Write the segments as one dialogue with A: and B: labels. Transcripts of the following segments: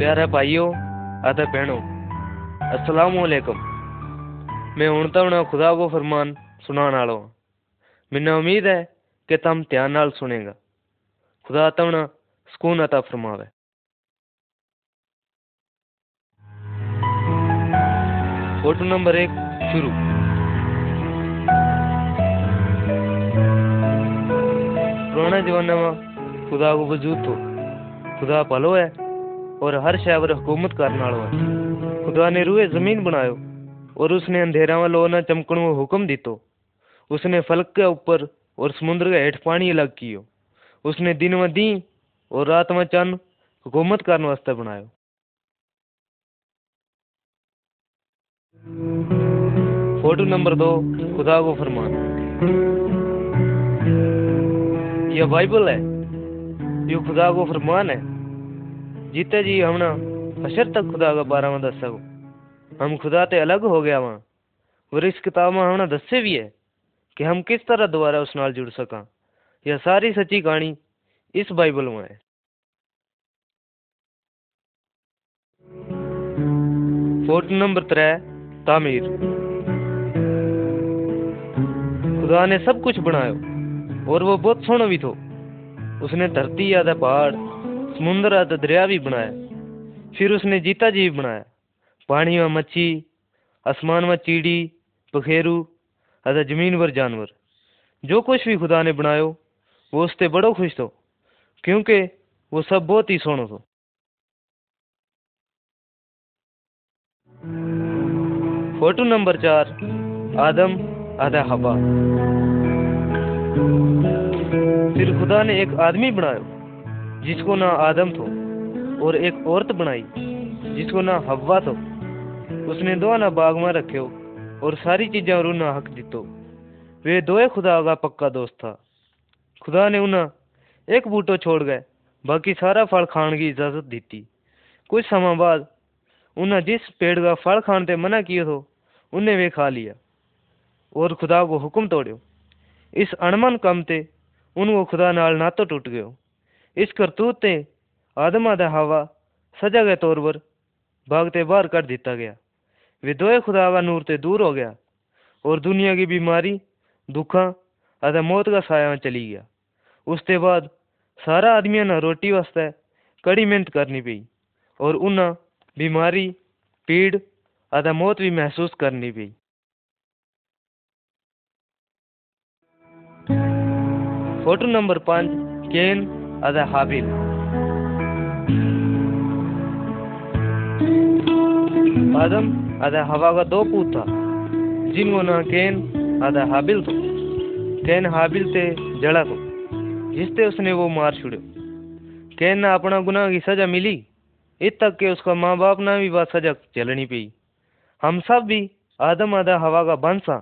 A: प्यारे भाइयों अतः बहनों, अस्सलाम वालेकुम। मैं हूँ तमने खुदा को फरमान सुनाने वाला हाँ मैंने उम्मीद है कि तुम ध्यान नाल सुनेगा। खुदा तुम सुकून अता फरमावे। फ़ोटो नंबर एक, शुरू। पुराने जमाने में खुदा को वजूद तो खुदा पलो है और हर शय पर हुकूमत करने वाला है खुदा ने रूए ज़मीन बनायो और उसने अंधेरा में लो चमकण को हुक्म दितो उसने फलक के ऊपर और समुद्र के हेठ पानी अलग कियो उसने दिन में दी और रात में चंद हुकूमत करने वास्ते बनायो फ़ोटो नंबर दो खुदा को फरमान यह बाइबल है ये खुदा को फरमान है जीते जी हमने। हशर तक खुदा का बारे में दस हम खुदा ते अलग हो गया वहाँ और इस किताब में हमने दसे भी है कि हम किस तरह दोबारा उस नाल जुड़ सका। यह सारी सच्ची कहानी इस बाइबल में है। फ़ोटो नंबर त्रै, तामीर। खुदा ने सब कुछ बनायो और वो बहुत सोहना भी थो। उसने धरती, आधा पहाड़ समुद्र आधा दरिया भी बनाया। फिर उसने जीता जीव बनाया। पानी में मच्छी, आसमान में चीड़ी पखेरू आधा ज़मीन पर जानवर। जो कुछ भी खुदा ने बनायो, वो उससे बड़ो खुश थो, क्योंकि वो सब बहुत ही सोहनो थो। फ़ोटो नंबर चार, आदम आधा हवा। फिर खुदा ने एक आदमी बनायो। जिसको ना आदम थो और एक औरत बनाई, जिसको ना हवा थो। उसने दो ना बाग में रखियो और सारी चीज़ा और उन्हें हक दितो वे दोए खुदा का पक्का दोस्त था। खुदा ने उन्हें एक बूटो छोड़ गए, बाकी सारा फल खाने की इजाज़त दी कुछ समय बाद उन्हें जिस पेड़ का फल खाने ते मना किया तो उन्हें वे खा लिया और खुदा को हुक्म तोड़ो इस अणमन कम ते उनको खुदा नाल नातो टूट गयो। इस करतूत ते आदम आदा हवा सजा के तौर पर भागते बाहर कर दिता गया। वे दोए खुदा का नूर से दूर हो गया और दुनिया की बीमारी, दुखा आदा मौत का साया चली गया। उसके बाद सारा आदमियों ने रोटी वास्ते कड़ी मेहनत करनी पी और उन्हें बीमारी, पीड़ आदा मौत भी महसूस करनी पी फ़ोटो नंबर पाँच, केन आदा हाबिल आदम आदा हवा का दो पूत था जिनको ना केन आदा हाबिल तो केन हाबिल ते जड़ा को जिसते उसने वो मार छुड़ो केन ना अपना गुनाह की सजा मिली इत तक के उसका माँ बाप ना भी बात सजा चलनी पई हम सब भी आदम आदा हवा का बंसा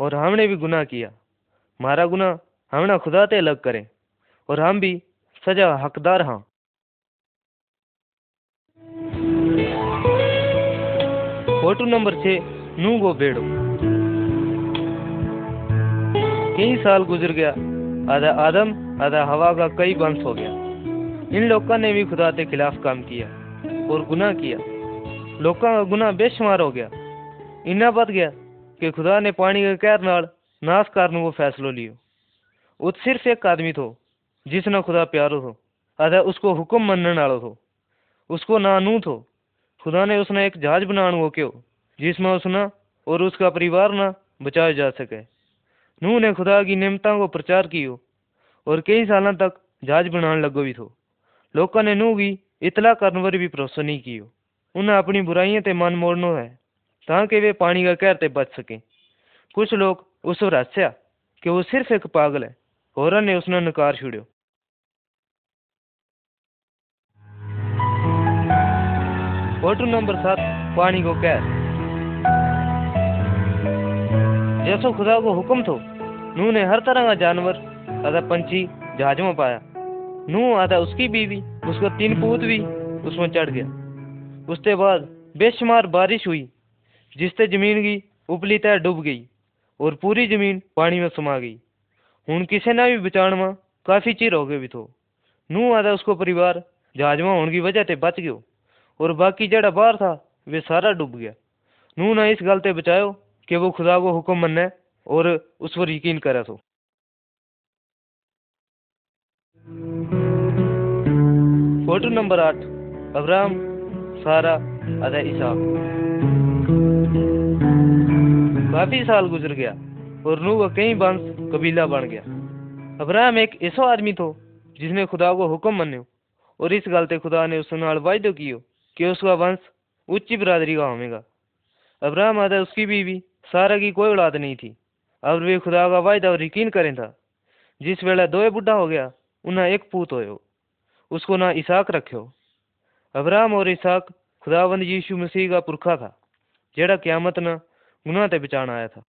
A: और हमने भी गुनाह किया हमारा गुनाह हमने खुदा ते अलग करे और हम भी सजा, हकदार हाँ। फ़ोटो नंबर छः नू गो बेड़ो। कई साल गुजर गया, आधा आदम, आधा हवा का कई वंश हो गया। इन लोगों ने भी खुदा के खिलाफ काम किया और गुनाह किया। लोगों का गुनाह बेशुमार हो गया। इन्ना बद गया कि खुदा ने पानी के कहर नाश करने वो फैसलो लियो। वो सिर्फ़ एक आदमी थो जिसने खुदा प्यारो थो अदा उसको हुक्म मनने वालो थो उसको ना नू थो खुदा ने उसने एक जहाज़ बनाने वो क्यों, जिसमें उसने और उसका परिवार ना बचाया जा सके। नूह ने खुदा की नियमता को प्रचार कियो और कई साल तक जहाज़ बनाने लगो भी थो। लोगों ने नूह की इतला करने पर भी भरोसा नहीं कियो। उन्हें अपनी बुराइयों ते मन मोड़ना है ताकि वे पानी का कहर ते बच सकें। कुछ लोग उस पर हंसया कि वो सिर्फ़ एक पागल है, होरा ने उसने नकार छुड़ियो। फ़ोटो नंबर सात, पानी को कहर जैसो खुदा को हुक्म थो, नूह ने हर तरह का जानवर, आधा पंछी जहाज़ में पाया। नूह, आधा उसकी बीवी, उसका तीन पूत भी उसमें चढ़ गया। उसके बाद बेशुमार बारिश हुई, जिससे ज़मीन की उपली तय डूब गई और पूरी ज़मीन पानी में समा गई। हूँ किसी ने भी बचाण में काफ़ी चिर हो गए भी थो। नूह आदा उसको परिवार जहाज़ में होने की वजह से बच गयो। और बाकी जड़ा बाहर था, वे सारा डूब गया। नूह ने इस गल ते बचायो कि वो खुदा को हुक्म मन्ने और उस पर यकीन करे तो फ़ोटो नंबर आठ, अब्राहम, सारा अदा ईसा। काफ़ी साल गुजर गया और नूह का कई वंश कबीला बन गया। अब्राहम एक ऐसा आदमी थो जिसने खुदा को हुक्म मन्यो और इस गल ते खुदा ने उस वायदो कियो कि उसका वंश ऊँची बिरादरी का होगा अब्राहम आदा उसकी बीवी, सारा की कोई औलाद नहीं थी। अब वे खुदा का वायदा और यकीन करें था। जिस वेला दोए बुढ़ा हो गया, उन्हें एक पूत होयो। उसको ना इसाक रखियो। अब्राहम और इसाक खुदावंद यीशु मसीह का पुरखा था जेड़ा क्यामत न गुनाह ते बचान आया था।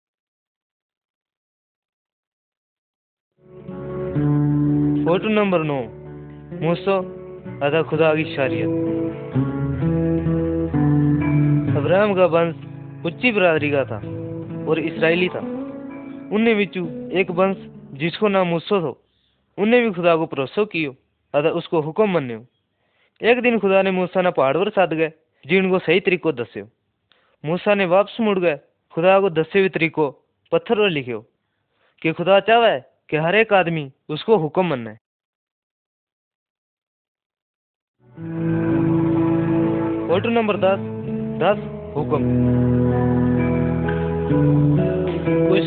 A: फ़ोटो नंबर नौ, मूसो, अदा खुदा की शरीयत अब्राहम का वंश उच्ची बरादरी का था और इसराइली था। उनने बिचू एक वंश जिसको नाम मूसो थो, उनने भी खुदा को भरोसो कियो अदा उसको हुक्म मन्यो। एक दिन खुदा ने मूसा ने पहाड़ पर सद गए जिन को सही तरीको दस्यो। मूसा ने वापस मुड़ गए, खुदा को दसे हुए तरीको पत्थर पर लिखियो कि खुदा चाहे कि हर एक आदमी उसको हुक्म मन्ने। फ़ोटो नंबर दस दस। हुक्म। कुछ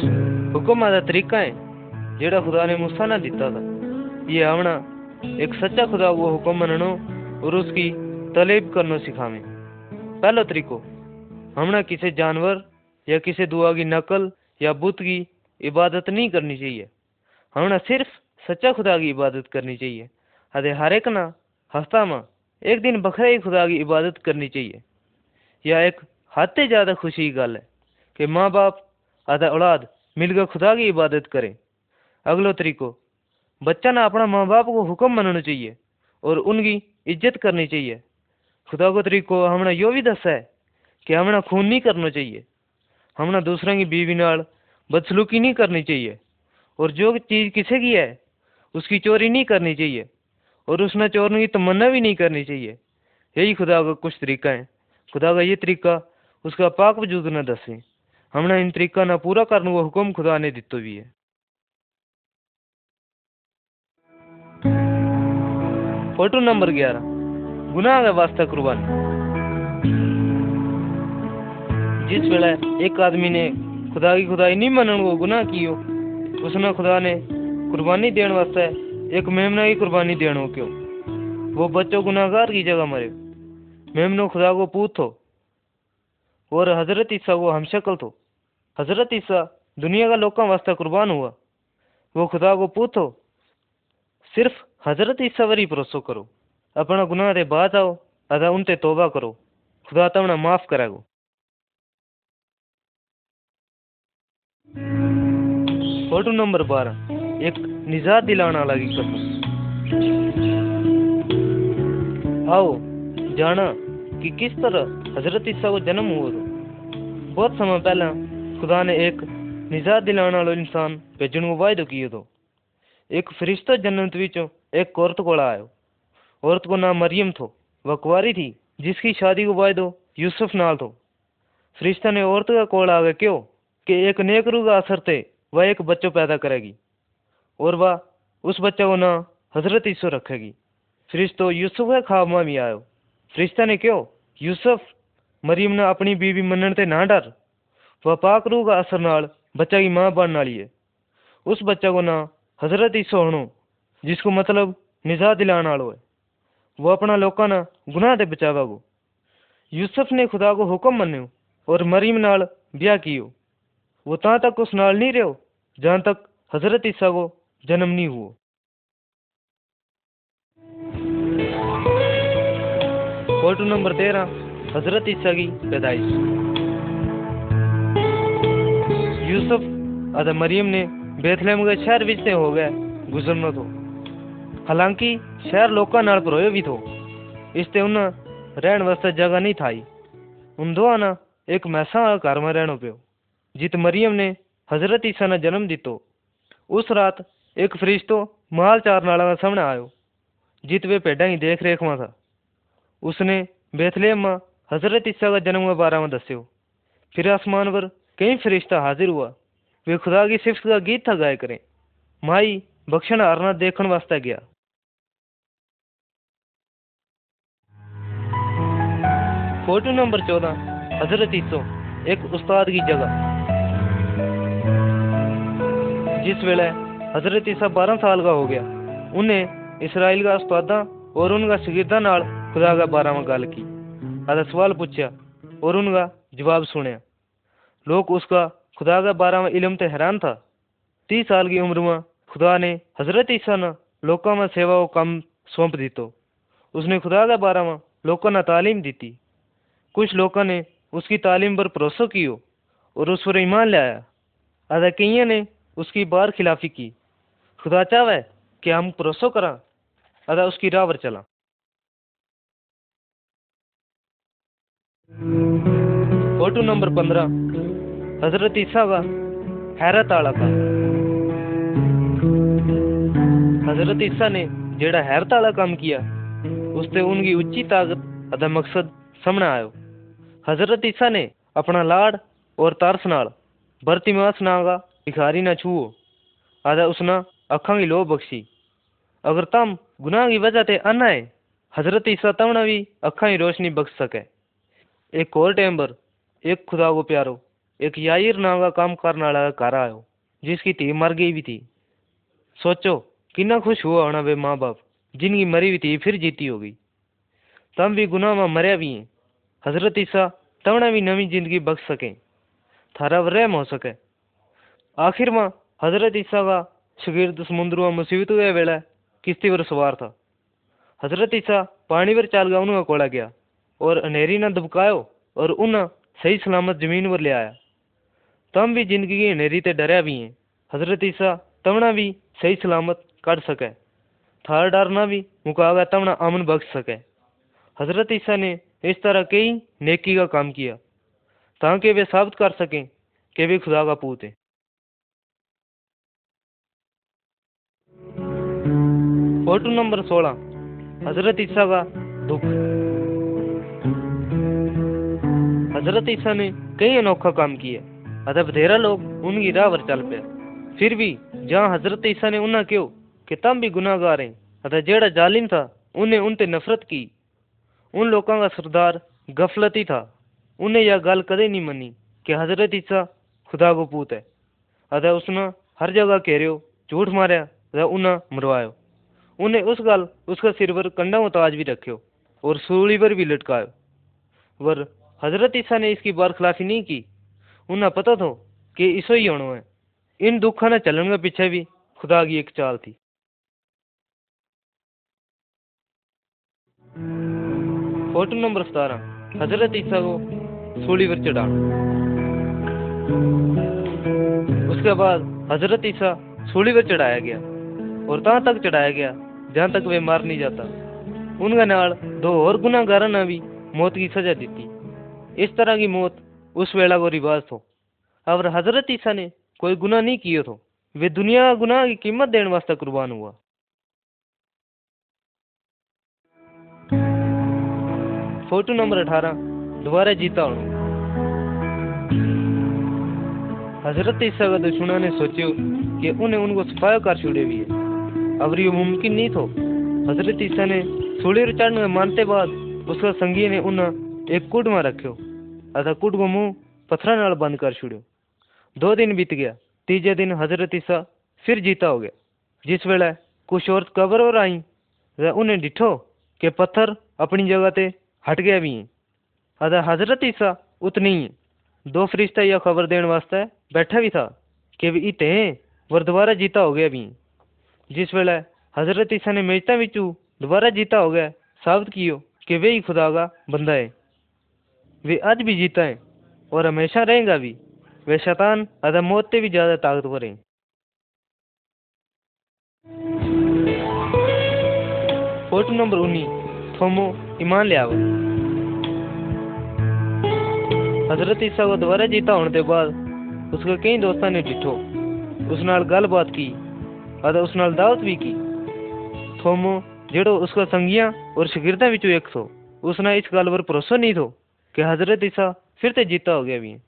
A: हुक्म का तरीका है जेड़ा खुदा ने मूसा ने दिता था ये आवना एक सच्चा खुदा को हुक्म मननो और उसकी तलेब करनो सिखावे। पहला तरीको हमने किसी जानवर या किसी दुआ की नकल या बुत की इबादत नहीं करनी चाहिए। हमने सिर्फ़ सच्चा खुदा की इबादत करनी चाहिए। अरे हर एक ना हफ़्ता में एक दिन बखरे ही खुदा की इबादत करनी चाहिए। या एक हद से ज़्यादा खुशी की गल है कि माँ बाप आधा औलाद, मिलकर खुदा की इबादत करें। अगलो तरीको, बच्चा ना अपना माँ बाप को हुक्म मानना चाहिए और उनकी इज़्ज़त करनी चाहिए। खुदा को तरीको हमने यो भी दसा है कि हमने खून नहीं करना चाहिए। हमने दूसरों की बीवी नाल बदसलूकी नहीं करनी चाहिए और जो चीज़ किसी की है, उसकी चोरी नहीं करनी चाहिए और उसने चोरने की तमन्ना भी नहीं करनी चाहिए। यही खुदा का कुछ तरीका है। खुदा का ये तरीका उसका पाक वजूद न दसे। हमने इन तरीका ना पूरा करने को हुक्म खुदा ने दितो भी है। फ़ोटो नंबर ग्यारह। गुनाह के वास्ते कुर्बानी। जिस वेला एक आदमी ने खुदा की खुदाई नहीं मनने को गुनाह कियो, उसने खुदा ने कुर्बानी देने वास्ते एक मेमना की कुर्बानी देनो क्यों। वो बच्चों गुनाहगार की जगह मरे। मेमनो खुदा को थो और हज़रत ईसा को हमशक्ल थो हज़रत ईसा, दुनिया का लोगों वास्ते कुर्बान हुआ। वो खुदा को पूत हो सिर्फ़ हज़रत ईसा वरी भरोसो करो। अपना गुनाह दे बाद आओ अदा उनते तोबा करो। खुदा तमना माफ़ करेगो फ़ोटो नंबर बारह, एक निजात दिलाने की कसम। आओ, जाना। कि किस तरह हज़रत ईसा को जन्म हुआ था? बहुत समय पहले खुदा ने एक निजात दिलाने वाला इंसान भेजने को वायदो किया तो एक फरिश्ता जन्नत विचों एक औरत को आयो। औरत को नाम मरियम थो। वह कुआरी थी, जिसकी शादी को वायदो यूसुफ नाल थो। फरिश्ता ने औरत का कोल आ गया क्यों? कि एक नेक रूह का असर थे वह एक बच्चों पैदा करेगी और वह उस बच्चे को ना हज़रत ईसो रखेगी। फरिश्तो यूसुफ के ख्वाब में भी आयो। फरिश्ता ने क्यों? यूसुफ, मरियम ने अपनी बीवी मनण ते ना डर। वह पाक रूह का असर नाल बच्चा की माँ बनने वाली है उस बच्चे को ना हज़रत ईसो होनो जिसको मतलब निजात दिलाने वालो है वो अपना लोगों ना गुनाह ते बचावेगो यूसुफ ने खुदा को हुक्म मनो और मरियम नाल ब्याह कियो। वो ता तक उस नाल नहीं रहो जहाँ तक हज़रत ईसा को जन्म नहीं हुआ फ़ोटो नंबर तेरह हज़रत ईसा की पैदाइश। यूसुफ अदा मरियम ने बेथलेम के शहर विच हो गए, गुजरना तो। हालाँकि शहर लोगों नाल भरोयो भी थो इसते उन रहन वास्ते जगह नहीं थाई। उन दोआ ना एक मैसा घर में रहनो पियो जित मरियम ने हज़रत ईसा ने जन्म दितो उस रात एक फरिश्तो माल चारने वाला सामने आयो जित वे पेडा की देख रेख में था। उसने बेथलेम में हज़रत ईसा का जन्म के बारे में दस्यो। फिर आसमान पर कई फरिश्ता हाजिर हुआ। वे खुदा की सिफत का गीत था गाय करें। माई बख्शण हारना देखण वास्ते गया। फ़ोटो नंबर चौदह, हज़रत ईसो, एक उस्ताद की जगह। जिस वेले हज़रत ईसा बारह साल का हो गया, उन्हें इसराइल का उस्तादा और उनका शगिर्दा खुदा का बारे में गल की। आधा सवाल पूछा और उनका जवाब सुनया लोग उसका खुदा का बारे में इल्म ते हैरान था। तीस साल की उम्र में खुदा ने हज़रत ईसा ने लोगों में सेवा को कम सौंप दी तो उसने खुदा के बारे में लोगों ने तालीम दी थी कुछ लोगों ने उसकी तालीम पर भरोसा कियो, और उस पर ईमान लाया। अदा कई ने उसकी बार खिलाफी की। खुदा चाहे कि हम भरोसा करा अदा उसकी राह पर चला। फ़ोटो नंबर पंद्रह। हज़रत ईसा हैरत आला का। हज़रत ईसा ने जेड़ा हैरत आला काम किया उससे उनकी उच्ची ताकत अदा मकसद सामने आयो। हज़रत ईसा ने अपना लाड़ और तरस नाल बरतिमास ना का भिखारी ना छुओ आदा उसना अखा की लो बख्शी। अगर तम गुनाह की वजह ते अन्ना है हज़रत ईसा तमना भी अखा की रोशनी बख्श सके। एक और टेम्बर, एक खुदा को प्यारो, एक यायर नाम का काम करने वाला घर आयो, जिसकी धी मर गई भी थी। सोचो कितना खुश हुआ होना वे माँ बाप जिनकी मरी हुई थी फिर जीती होगी। तम भी गुनाह में मरिया भी हैं। हज़रत ईसा तमने भी नवी ज़िंदगी बख्श सकें। थारा रहम हो सके। आखिर में, हज़रत ईसा का शगिर्द समुद्र में मुसीबत हुए वेला, किश्ती पर सवार था। हज़रत ईसा पानी पर चाल गया उन्होंने कोड़ा गया। और अनेरी ने दबकायो और उन्हें सही सलामत ज़मीन पर ले आया। तम भी ज़िंदगी की अनेरी ते डरिया भी हैं। हज़रत ईसा तमना भी सही सलामत कट सके। थार डरना भी मुकागा तमना अमन बख्श सके। हज़रत ईसा ने इस तरह कई नेकी का काम किया। ताकि वे साबित कर सकें कि वे खुदा का पूत है। फ़ोटो नंबर सोलह, हज़रत ईसा का दुख। हज़रत ईसा ने कई अनोखा काम किया अतः बथेरा लोग उनकी राह पर चल पे फिर भी जहाँ हज़रत ईसा ने उन्हें क्यों कि तम भी गुनाहगार हैं, अतः जेड़ा जालिम था, उन्हें उनते नफरत की। उन लोगों का सरदार गफलती था। उन्हें यह गल कदे नहीं मनी कि हज़रत ईसा खुदा को पूत है। अतः उसने हर जगह कह घेरियो, झूठ मारिया, अतः उन्हें मरवायो। उन्हें उस गल, उसका सिर पर कंडा ताज भी रखियो और सूली पर भी लटकायो। वर हज़रत ईसा ने इसकी बरखिलाफी नहीं की। उन्हें पता था कि ईसो ही होना है। इन दुखा ने चलने के पीछे भी खुदा की एक चाल थी। फ़ोटो नंबर सतारह। हज़रत ईसा को सूली पर चढ़ाना। उसके बाद हज़रत ईसा सूली पर चढ़ाया गया और तहाँ तक चढ़ाया गया, जहाँ तक वे मार नहीं जाता। उनका नाल दो और गुनागारा ने भी मौत की सजा दी इस तरह की मौत उस वेला को रिवाज थो। और हज़रत ईसा ने कोई गुनाह नहीं किया थो। वे दुनिया का गुनाह की कीमत देने वास्ते कुर्बान हुआ। फ़ोटो नंबर अठारह, दोबारा जीता हूँ। हज़रत ईसा का दुश्मना ने सोचो कि उन्हें उनको सफाया कर छुड़े भी है। अब ये मुमकिन नहीं थो। हज़रत ईसा ने पर चढ़ने मानते बाद उसका संगी ने उन्हें एक कुड में रखो अतः कुड को मुँह पत्थर नाल बंद कर छोड़ो दो दिन बीत गया। तीजे दिन हज़रत ईसा फिर जीता हो गया। जिस वेले कुछ औरत कबर और आई उन्हें डिठो कि पत्थर अपनी जगह ते हट गया भी हैं। अतः हज़रत ईसा उतनी ही दो फरिश्ता यह खबर देने वास्ते बैठा भी था कि भी इते वर दोबारा जीता हो गया भी जिस वेले हज़रत ईसा ने मेजता बिचू दोबारा जीता हो गया, साबित कियो कि वे ही खुदा का बंदा है। वे आज भी जीता है और हमेशा रहेगा भी। वे शैतान अतः मौत से भी ज़्यादा ताकतवर हैं। फ़ोटो नंबर उन्नीस, थोमो, ईमान ले आओ। हज़रत ईसा को दोबारा जीता होने के बाद उसके कई दोस्तों ने डिठो। उस नाल गलबात की अतः उस नाल दावत भी की। थोमो, जेड़ो उसका संगिया और शगिरदा विचों एक सो उसने इस गल पर भरोसा नहीं थो। कि हज़रत ईसा फिर से जीता हो गया भी। है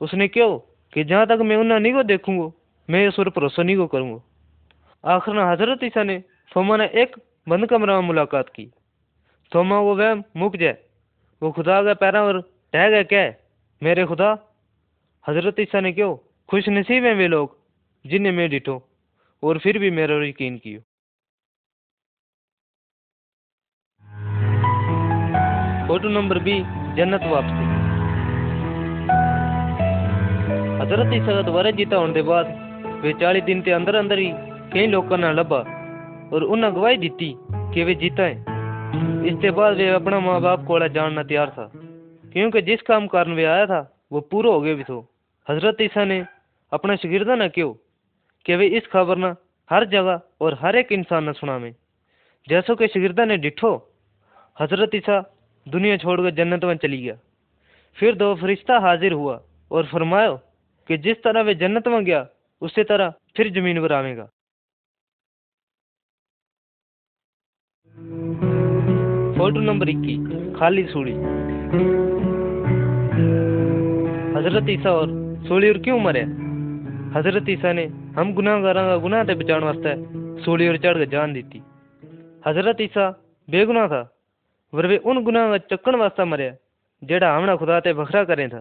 A: उसने क्यों? कि जहाँ तक मैं उन्हें नहीं को देखूँगा, मैं इस पर भरोसा नहीं को करूँगा। आखिर में हज़रत ईसा ने थोमा ने एक बंद कमरा में मुलाकात की। थोमा, वो वह मुक जाए। वो खुदा के पैरों और टह गए क्या मेरे खुदा, हज़रत ईसा ने क्यों खुश नसीब हैं वे लोग, जिन्हें मैं डिठो, और फिर भी मेरा यकीन कियो? फ़ोटो नंबर बी जन्नत वापसी। हज़रत का दोबारा जीता होने के बाद वे चाली दिन के अंदर अंदर ही कई लोगों ने लभा और उन्हें गवाही दी कि वे जीता है। इसके बाद वे अपना माँ बाप को जानना तैयार था, क्योंकि जिस काम कारण वे आया था, वो पूरा हो गया भी तो। हज़रत ईसा ने अपना शगिर्दा न क्यों कि वे इस खबर न हर जगह और हर एक इंसान ने सुना में जैसो कि शगिर्दा ने डिठो, हज़रत ईसा दुनिया छोड़कर जन्नत में चली गया। फिर दो फरिश्ता हाजिर हुआ और फरमायो कि जिस तरह वे जन्नत में गया, उसी तरह फिर ज़मीन पर आवेगा। फ़ोटो नंबर इक्कीस, खाली सूढ़ी हज़रत ईसा और सूली और क्यों मरे? हज़रत ईसा ने हम गुनाहगारा का गुनाह ते बचाने वास्ते सूली और चढ़ के जान दी थी। हज़रत ईसा बेगुनाह था। पर वे उन गुनाह का चक्कण वास्ते मरे जेड़ा हमने खुदा ते बखरा करें था।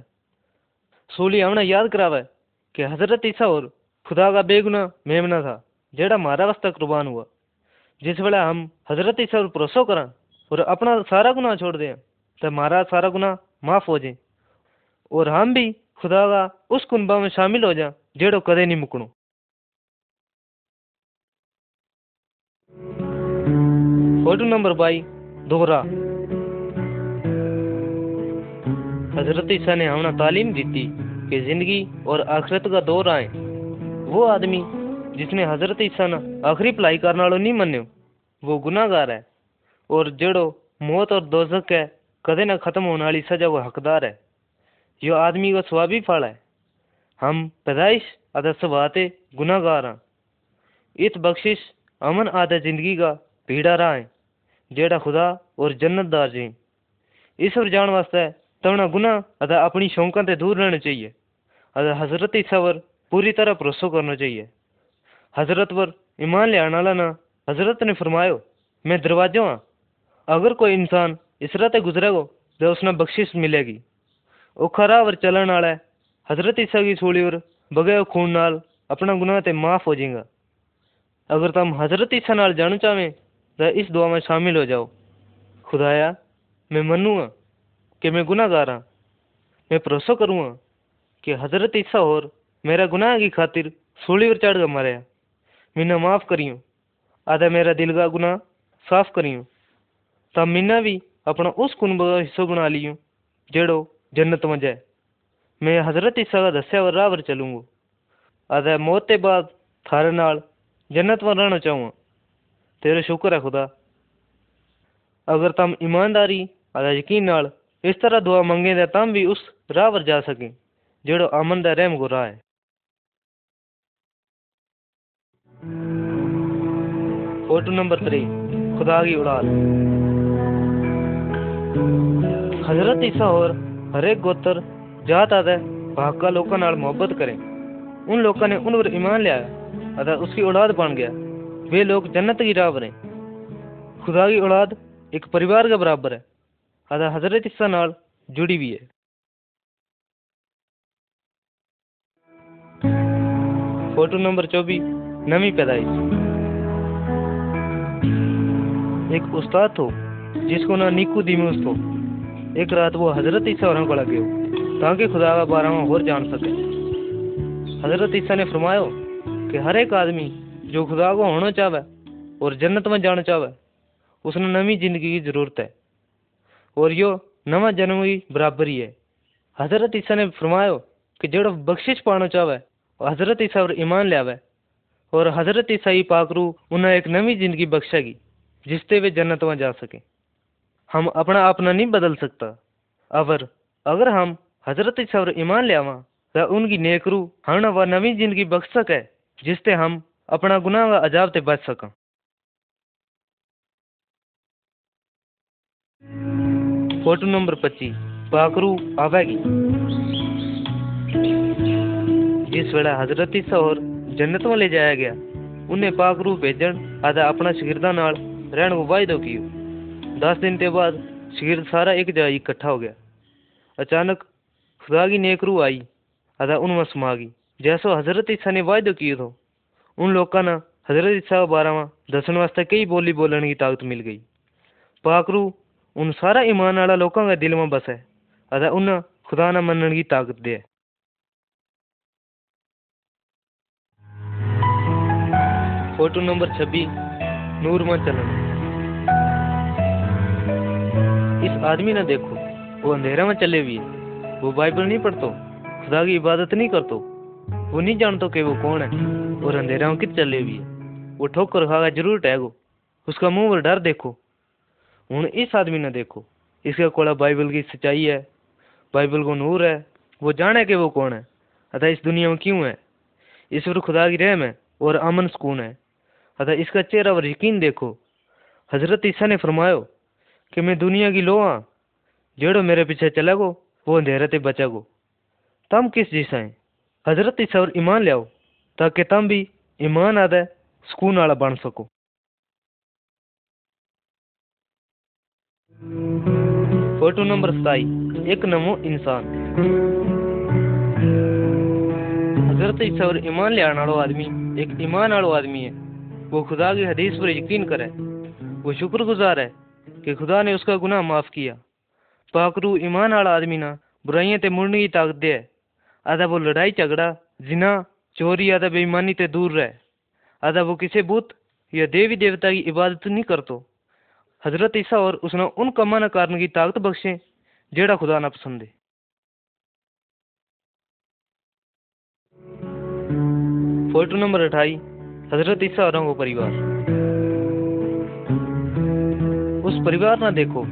A: सूली हमने याद करावे कि हज़रत ईसा और खुदा का बेगुनाह मेमना था जेड़ा हमारा वास्ते कुर्बान हुआ। जिस वेले हम हज़रत ईसा पर भरोसा करा और अपना सारा गुनाह छोड़ दें तो हमारा सारा गुनाह माफ़ हो जाए और हम भी खुदा का उस कुनबा में शामिल हो जा जेड़ो कदे नहीं मुकणो। फ़ोटो नंबर बाई दोहरा। हज़रत ईसा ने हमें तालीम दी थी कि ज़िंदगी और आखिरत का दौर आए। वो आदमी जिसने हज़रत ईसा ने आखिरी भलाई करने वालों नहीं मन्यो, वो गुनाहगार है और जेड़ो मौत और दोजक है, कदे न खत्म होने वाली सजा वो हकदार है। यो आदमी का स्वाभी फल है। हम पैदाइश आधा स्वभाते गुनाहगार हाँ। इत बख्शिश अमन आधा ज़िंदगी का पीड़ा रहा। है जेड़ा खुदा और जन्नतदार जी। इस पर जान वास्ते तवना गुना अदा अपनी शौकों से दूर रहना चाहिए। अदा हज़रत ईसा पर पूरी तरह भरोसा करना चाहिए। हज़रत पर ईमान ले आने वाला ना हज़रत ने फरमायो, मैं दरवाज़ा हाँ अगर कोई इंसान इस राह गुजरेगा तो उसने बख्शिश मिलेगी। औखा राह पर चलन वाला हज़रत ईसा की सूली पर बगे खून नाल अपना गुनाह ते माफ़ हो जाएगा। अगर तुम हज़रत ईसा नाल जाना चाहें तो इस दुआ में शामिल हो जाओ। खुदाया, मैं मनूँगा कि मैं गुनाहगार हाँ। मैं भरोसा करूँगा कि हज़रत ईसा और मेरा गुनाह की खातिर सूली पर चढ़ कर मरया मैंने माफ़ करियो। आधा मेरा दिल का गुनाह साफ़ करियो। तब मीना भी अपना उस कुनब का हिस्सा बना लियो, जेड़ो जन्नत में जाए। मैं हज़रत ईसा का दस्या और राह पर चलूँगा। अदे मौत के बाद थारे नाल जन्नत में रहना चाहूँगा। तेरे शुक्र है खुदा। अगर तुम ईमानदारी अदा यकीन नाल इस तरह दुआ मंगे तो तम भी उस राह पर जा सकें जेड़ो अमन दा रहम को राह है। फ़ोटो नंबर थ्री खुदा की उड़ान हज़रत ईसा और हरेक गोत्र, जात आदे भाग लोगों मोहब्बत करें। उन लोगों ने उन पर ईमान लिया अदा उसकी औलाद बन गया। वे लोग जन्नत की राह पर हैं। खुदा की औलाद एक परिवार के बराबर है। अदा हज़रत नाल जुड़ी हुई है। फ़ोटो नंबर चौबीस, नवी पैदाइश। एक उस्ताद तो जिसको ना नीकू दिमूस तो एक रात वो हज़रत ईसा और को लगे ताकि खुदा का बारे में और जान सके। हज़रत ईसा ने फरमायो कि हर एक आदमी जो खुदा को होना चाहे और जन्नत में जाना चाहे उसने नवी ज़िंदगी की ज़रूरत है। और यो नवा जन्म की बराबरी है हज़रत ईसा ने फरमायो कि जो बख्शिश पाना चाहे हज़रत ईसा पर ईमान लियावे और हज़रत ईसा ही पाकरू उन्हें एक नवी ज़िंदगी बख्शेगी, जिससे वे जन्नत में जा सके। हम अपना अपना नहीं बदल सकता। अवर अगर हम हज़रत ईसा पर ईमान लियावा तो उनकी नेकरू हमें वह नवी ज़िंदगी बख्श सके, जिससे हम अपना का अजाब से बच सकें। फ़ोटो नंबर पच्ची पाकरू आवेगी। जिस वेला हज़रत ईसा और जन्नत में ले जाया गया। उन्हें पाकरू भेजन आधा अपना शगिरदा नाल रहन को वायदो कियो। दस दिन के बाद शगिरद सारा एक जगह इकट्ठा हो गया। अचानक खुदा की नेक रूह आई, आधा उनमें समा गई जैसो हज़रत ईसा ने वायदो कियो तो उन लोगों ने हज़रत ईसा के बारे में दसन वास्ते कई बोली बोलने की ताकत मिल गई। पाकरू उन सारा ईमान वाला लोगों के दिल में बसे अदा उन्हें खुदा न मनने की ताकत दे। फ़ोटो नंबर छब्बीस नूर में चलन। इस आदमी ने देखो वो अंधेरा में चले हुए वो बाइबल नहीं पढ़तो, खुदा की इबादत नहीं करतो। वो नहीं जानतो कि वो कौन है? और अंधेरा कित चले हुए वो ठोकर खागा ज़रूर टैगो उसका मुँह पर डर देखो। हूँ इस आदमी ने देखो। इसके कोला बाइबल की सच्चाई है। बाइबल को नूर है। वो जाने कि वो कौन है? अतः इस दुनिया में क्यों है? इस पर खुदा की रहम है और अमन सुकून है। अतः इसका चेहरा और यकीन देखो। हज़रत ईसा ने फरमायो, कि मैं दुनिया की लो हाँ जेड़ो मेरे पीछे चला गो, वो अंधेरे ते बचा गो। तम किस जैसा है? हज़रत ईसा और ईमान लियाओ ताकि तम भी ईमान आदे सुकून वाला बन सको। फ़ोटो नंबर सताई, एक नमो इंसान। हज़रत ईसा और ईमान ले वालो आदमी, एक ईमान वालो आदमी है। वो खुदा की हदीस पर यकीन करे। वो शुक्रगुजार है कि खुदा ने उसका गुनाह माफ़ किया। पाकरू ईमान वाला आदमी ना बुराइयाँ ते मुड़ने की ताकत दे। आधा वो लड़ाई झगड़ा, जिना, चोरी, आधा बेईमानी ते दूर रहे। आधा वो किसी बुत या देवी देवता की इबादत नहीं करतो। हज़रत ईसा और उसने उन कमा न कारण की ताकत बख्शे, जेड़ा खुदा ना पसंद है। फ़ोटो नंबर अठाई, हज़रत ईसा और परिवार। उस परिवार ना देखो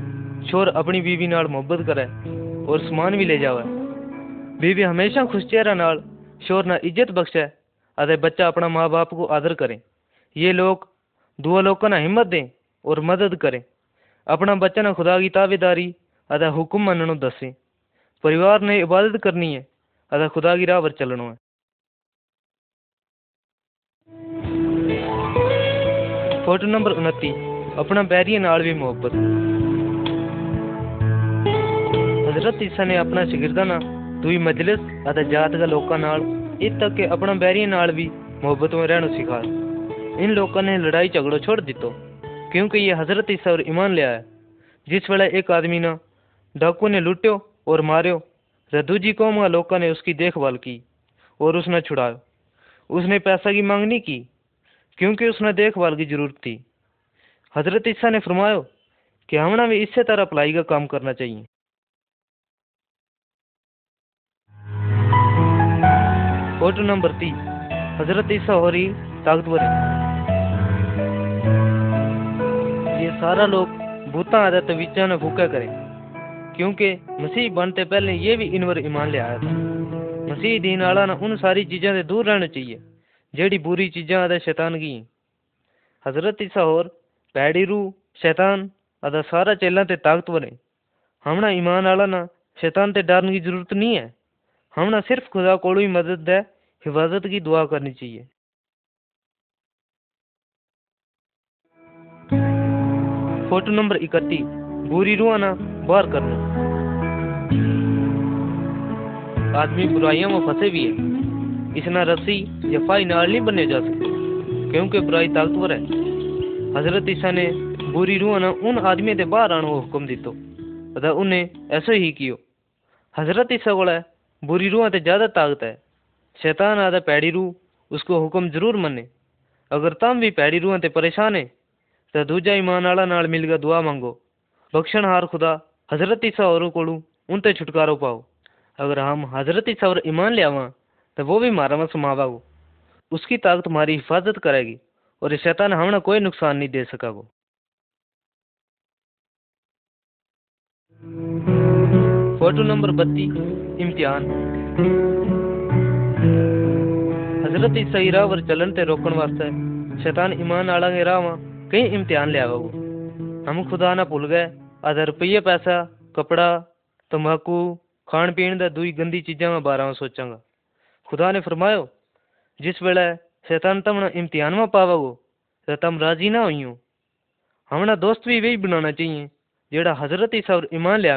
A: छोर अपनी बीवी नाल मोहब्बत करे और समान भी ले जावे। बीवी हमेशा चेहरा नाल शोर ना इज़्ज़त बख्शे अरे बच्चा अपना माँ बाप को आदर करे। ये लोग दुआ लोगों ना हिम्मत दें और मदद करें। अपना बच्चा ना खुदा की ताबेदारी अदा हुक्म मननो दसे परिवार ने इबादत करनी है अदा खुदा की राह पर चलना है फ़ोटो नंबर उन्ती अपना बैरिया नाल भी मोहब्बत। हज़रत ईसा ने अपना शिगिरदा ना दुई मजलिस जात का लोगों तक के अपना बैरिया नाल भी मोहब्बत में रहना सिखा इन लोगों ने लड़ाई झगड़ो छोड़ दितो क्योंकि ये हज़रत ईसा और ईमान लिया है जिस वेले एक आदमी ना डाकू ने लुट्यो और मारियो तो दूजी कौम का लोगों ने उसकी देखभाल की और उसने छुड़ायो। उसने पैसा की मांग नहीं की, क्योंकि उसने देखभाल की ज़रूरत थी। हज़रत ईसा ने फरमायो कि हमने भी इसी तरह पलाई का काम करना चाहिए। फ़ोटो नंबर तीन हज़रत ईसा हो ताकतवर ये सारा लोग भूता आदत तवीजा ने भूखा करें, क्योंकि मसीह बनते पहले ये भी इनवर ईमान ले आया था। मसीह दीन आला ना उन सारी चीज़ों से दूर रहना चाहिए जेड़ी बुरी चीज़ां आदे शैतान की हज़रत ईसा और पैड़ी रू शैतान आदा सारा चेला ते ताकतवर है हमना ईमान आला ना शैतान ते डरने की ज़रूरत नहीं है हमना सिर्फ़ खुदा ही मदद दे, हिफाजत की दुआ करनी चाहिए। फ़ोटो नंबर इकती बुरी रूह ना बाहर करना। आदमी बुराइयों में फंसे भी है। इसना रस्सी या फाई नाल नहीं बने जा सकते, क्योंकि बुराई ताकतवर है। हज़रत ईसा ने बुरी रूह ने उन आदमी के बाहर आने को हुक्म दितो अतः उन्हें ऐसा ही कियो। हज़रत ईसा को बुरी रूह ते ज़्यादा ताकत है। शैतान आदा पैड़ी रूह, उसको हुक्म ज़रूर मने अगर तम भी पैड़ी रूह ते परेशान है तो दूजा ईमान आला नाल मिलकर दुआ मांगो। बख्शण हार खुदा, हज़रत ईसा और कोलू उनते छुटकारो पाओ। अगर हम हज़रत ईसा और ईमान लियावा तो वो भी मारा में समावागो उसकी ताकत हमारी हिफाजत करेगी, और शैतान हमने कोई नुकसान नहीं दे सकागो। फ़ोटो नंबर बत्तीस इम्तिहान। हज़रत ईसा राह पर चलन ते रोकण वास्ते शैतान ईमान आला राह कई इम्तिहान लिया हम खुदा ना भूल गए, आधा रुपये पैसा, कपड़ा, तंबाकू खाण पीण दा दुई गंदी चीजां के बारे सोचांगा। खुदा ने फरमायो, जिस वेले शैतान तमने इम्तिहान में पावोगो तो तम राज़ी ना होइयो। हमने दोस्त भी वही बनाना चाहिए जेड़ा हज़रत ईसा और ईमान ले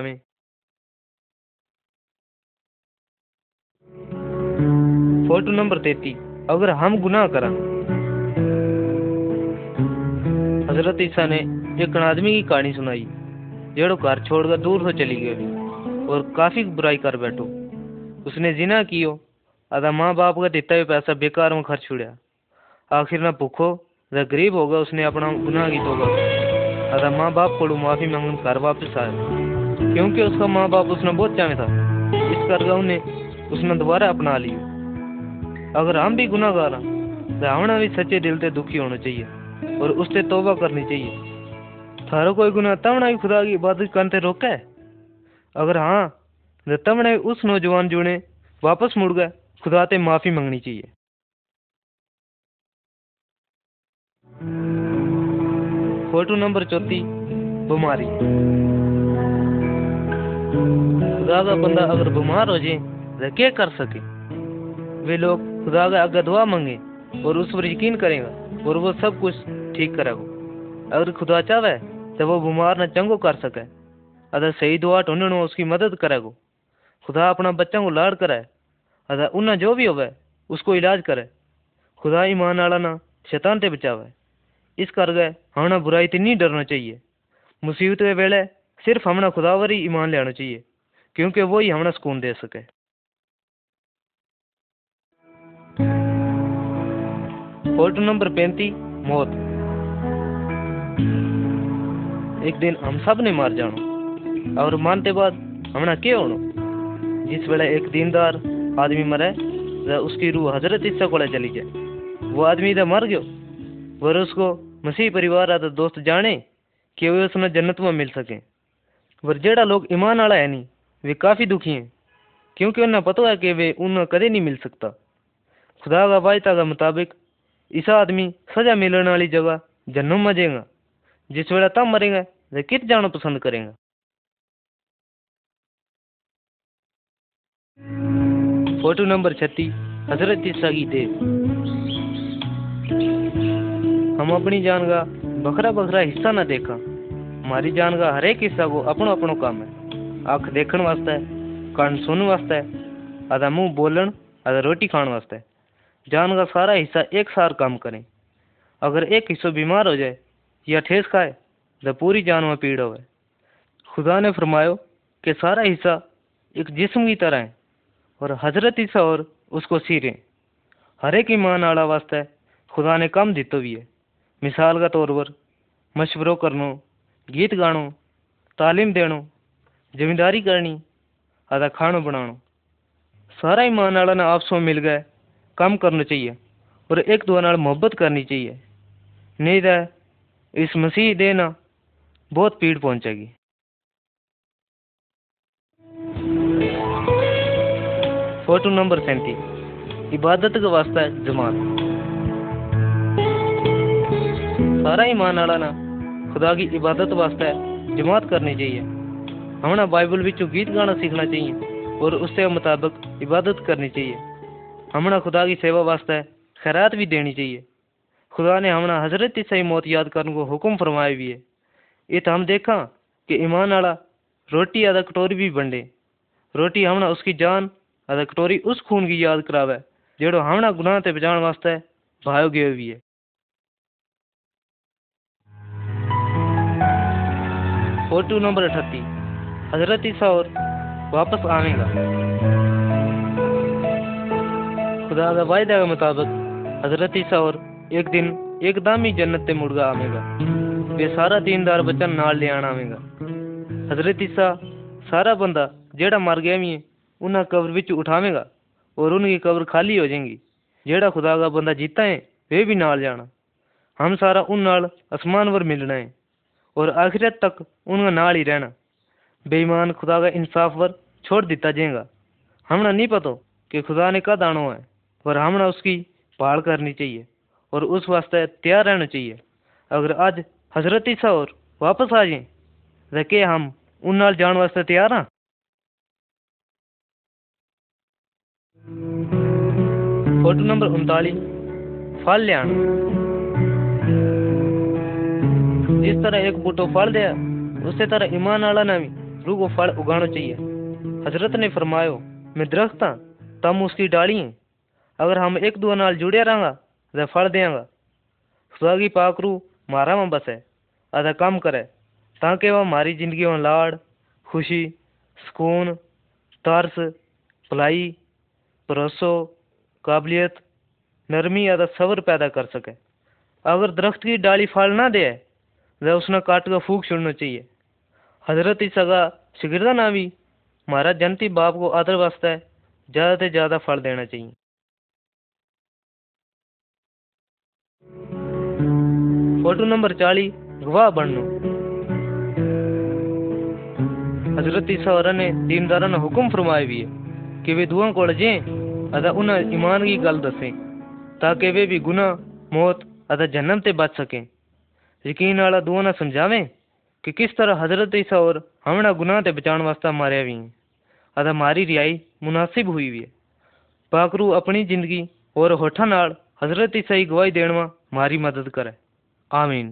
A: फ़ोटो नंबर तैती अगर हम गुनाह करा। हज़रत ईसा ने एक आदमी की कहानी सुनाई, जेड़ो घर छोड़कर दूर से चली गई और काफ़ी बुराई कर बैठो। उसने जिना कियो, आधा माँ बाप का देता हुआ पैसा बेकार में खर्च छुड़िया। आखिर ना भूखो जब गरीब होगा उसने अपना गुनाह की तोबा आधा माँ बाप को माफ़ी मांगने घर वापस आया। क्योंकि उसका माँ बाप उसने बहुत चाहे था, इस करके उन्हें उसने दोबारा अपना लिया। अगर हम भी गुनाहगार हैं तो हमें भी सच्चे दिल से दुखी होना चाहिए और उससे तोबा करनी चाहिए। थारो कोई गुनाह तमना भी खुदा की इबादत करते रोका है? अगर हाँ तो तमने उस नौजवान जुड़े वापस मुड़ गए, खुदा से माफ़ी मांगनी चाहिए। फ़ोटो नंबर चौथी बीमारी। खुदा का बंदा अगर बीमार हो जाए तो क्या कर सके? वे लोग खुदा का दुआ मांगे और उस पर यकीन करेगा और वो सब कुछ ठीक करेगा। अगर खुदा चाहे तो वो बीमार न चंगो कर सके। अगर सही दुआ ढूँढने उसकी मदद करेगा। खुदा अपना बच्चों को लाड़ करे अगर उन्हें जो भी होवे, उसको इलाज करे। खुदा ईमान वाला ना शैतान से बचावे। इस करके हमें बुराई तो नहीं डरना चाहिए। मुसीबत वेले सिर्फ़ हमने खुदावर ही ईमान लेना चाहिए, क्योंकि वो ही हमें सुकून दे सके। फ़ोटो नंबर पैंती, मौत। एक दिन हम सबने मार जानो और मानते बाद हमने क्या होना जिस वेले एक दीनदार आदमी मरे तो उसकी रूह हज़रत ईसा को चली जाए वो आदमी तो मर गयो। और उसको मसीह परिवार आदि दोस्त जाने कि वे उसने जन्नत में मिल सके। पर जेड़ा लोग ईमान वाला है नहीं वे काफ़ी दुखी हैं, क्योंकि उन्हें पता है कि वे उन्हें कदे नहीं मिल सकता। खुदा का वायदा के मुताबिक ईसा आदमी सजा मिलने वाली जगह जन्म मजेगा जिस वेला तब मरेगा, वे कित जाना पसंद करेंगे। फ़ोटो नंबर छत्तीस, हज़रत ईसा की देव हम अपनी जान का बखरा बखरा हिस्सा ना देखा। हमारी जान का हरेक हिस्सा को अपनो अपनो काम है। आँख देखण वास्ते, कान सुन वास्ते, आधा मुँह बोलन, आधा रोटी खाने वास्ते। जान का सारा हिस्सा एक सार काम करें। अगर एक हिस्सा बीमार हो जाए या ठेस खाए तो पूरी जान में पीड़ होवे। खुदा ने फरमायो कि सारा हिस्सा एक जिस्म की तरह है और हज़रत ईसा और उसको सीरें। हर एक ईमान आला वास्ते खुदा ने कम दितो भी है। मिसाल का तौर पर मशवरों करनो, गीत गानो तालीम देनो ज़िम्मेदारी करनी आधा खानो बनानो सारा ईमान आला ने आपस में मिल गए काम करना चाहिए, और एक दूसरे नाल मोहब्बत करनी चाहिए। नहीं तो इस मसीह देना बहुत पीड़ पहुंचेगी। फ़ोटो नंबर सैंतीस, इबादत के वास्ते जमात। सारा ईमान वाला ना खुदा की इबादत वास्ते जमात करनी चाहिए। हमें बाइबल विचों गीत गाना सीखना चाहिए, और उसके मुताबिक इबादत करनी चाहिए। हमें खुदा की सेवा वास्ते खैरात भी देनी चाहिए। खुदा ने हमें हज़रत सही मौत याद करने को हुक्म फरमाया भी है। ये तो हम देखा कि ईमान आला रोटी आधा कटोरी भी बंडे। रोटी हमने उसकी जान, आधा कटोरी उस खून की याद करावे, जेड़ो हमने गुनाह ते बचाने वास्ते भायो गयो भी है। फ़ोटो नंबर अठत्तीस हज़रत ईसा और वापस आवेगा। खुदा का वायदा के मुताबिक हज़रत ईसा और एक दिन एकदम ही जन्नत ते मुड़गा आवेगा। वे सारा दीनदार बच्चा नाल ले आना आवेगा। हज़रत ईसा सारा बंदा जेड़ा मर गया भी है, उन्हें कब्र विच उठावेगा और उनकी कब्र खाली हो जाएगी। जेड़ा खुदा का बंदा जीता है, वे भी नाल जाना। हम सारा उन नाल आसमान पर मिलना है और आखिरत तक उनका नाल ही रहना। बेईमान खुदा का इंसाफ पर छोड़ दिता जाएगा। हमने नहीं पता कि खुदा ने कद आना है। और हमने उसकी पाल करनी चाहिए और उस वास्ते तैयार रहना चाहिए। अगर आज हज़रत ईसा और वापस आ जाए तो क्या हम उन जाने वास्ते तैयार हाँ। फ़ोटो नंबर उनताली, फल लिया जिस तरह एक बूटो फल दिया उस तरह ईमान आला ने भी रूह को फल उगाना चाहिए। हज़रत ने फरमायो, मैं दरख्त हाँ तम उसकी डाली हैं। अगर हम एक दूसरे नाल जुड़े रहांगा तो फल देंगा। खुदा की पाक रूह मारा में बसे अदा काम करे, ताकि वह हमारी ज़िंदगी में लाड़, खुशी, सुकून, तरस, भलाई, भरोसो, काबिलियत, नरमी अदा सब्र पैदा कर सके। अगर दरख्त की डाली फल ना दे तो उसने काट कर फूक छोड़ना चाहिए। हज़रत ईसा का शिगिरदा ना भी हमारा जनती बाप को आदर वास्ता है ज़्यादा से ज़्यादा फल देना चाहिए। फ़ोटो नंबर चाली गवाह बननो। हज़रत ईसा ने दीनदारा ने हुक्म फरमाया भी है कि वे दुआ जे अदा उन्हें ईमान की गल दसें, ताकि वे भी गुनाह, मौत, अदा जन्नम ते बच सकें। यकीन वाला दुआ ने समझावें कि किस तरह हज़रत ईसा और हमना गुनाह ते बचाने वास्ते मारिया भी हैं। अदा मारी रिहाई मुनासिब हुई भी है। पाकरू अपनी ज़िंदगी और होठा नाल हज़रत ईसा की गवाही देने में हमारी मदद करे। ஆமீன்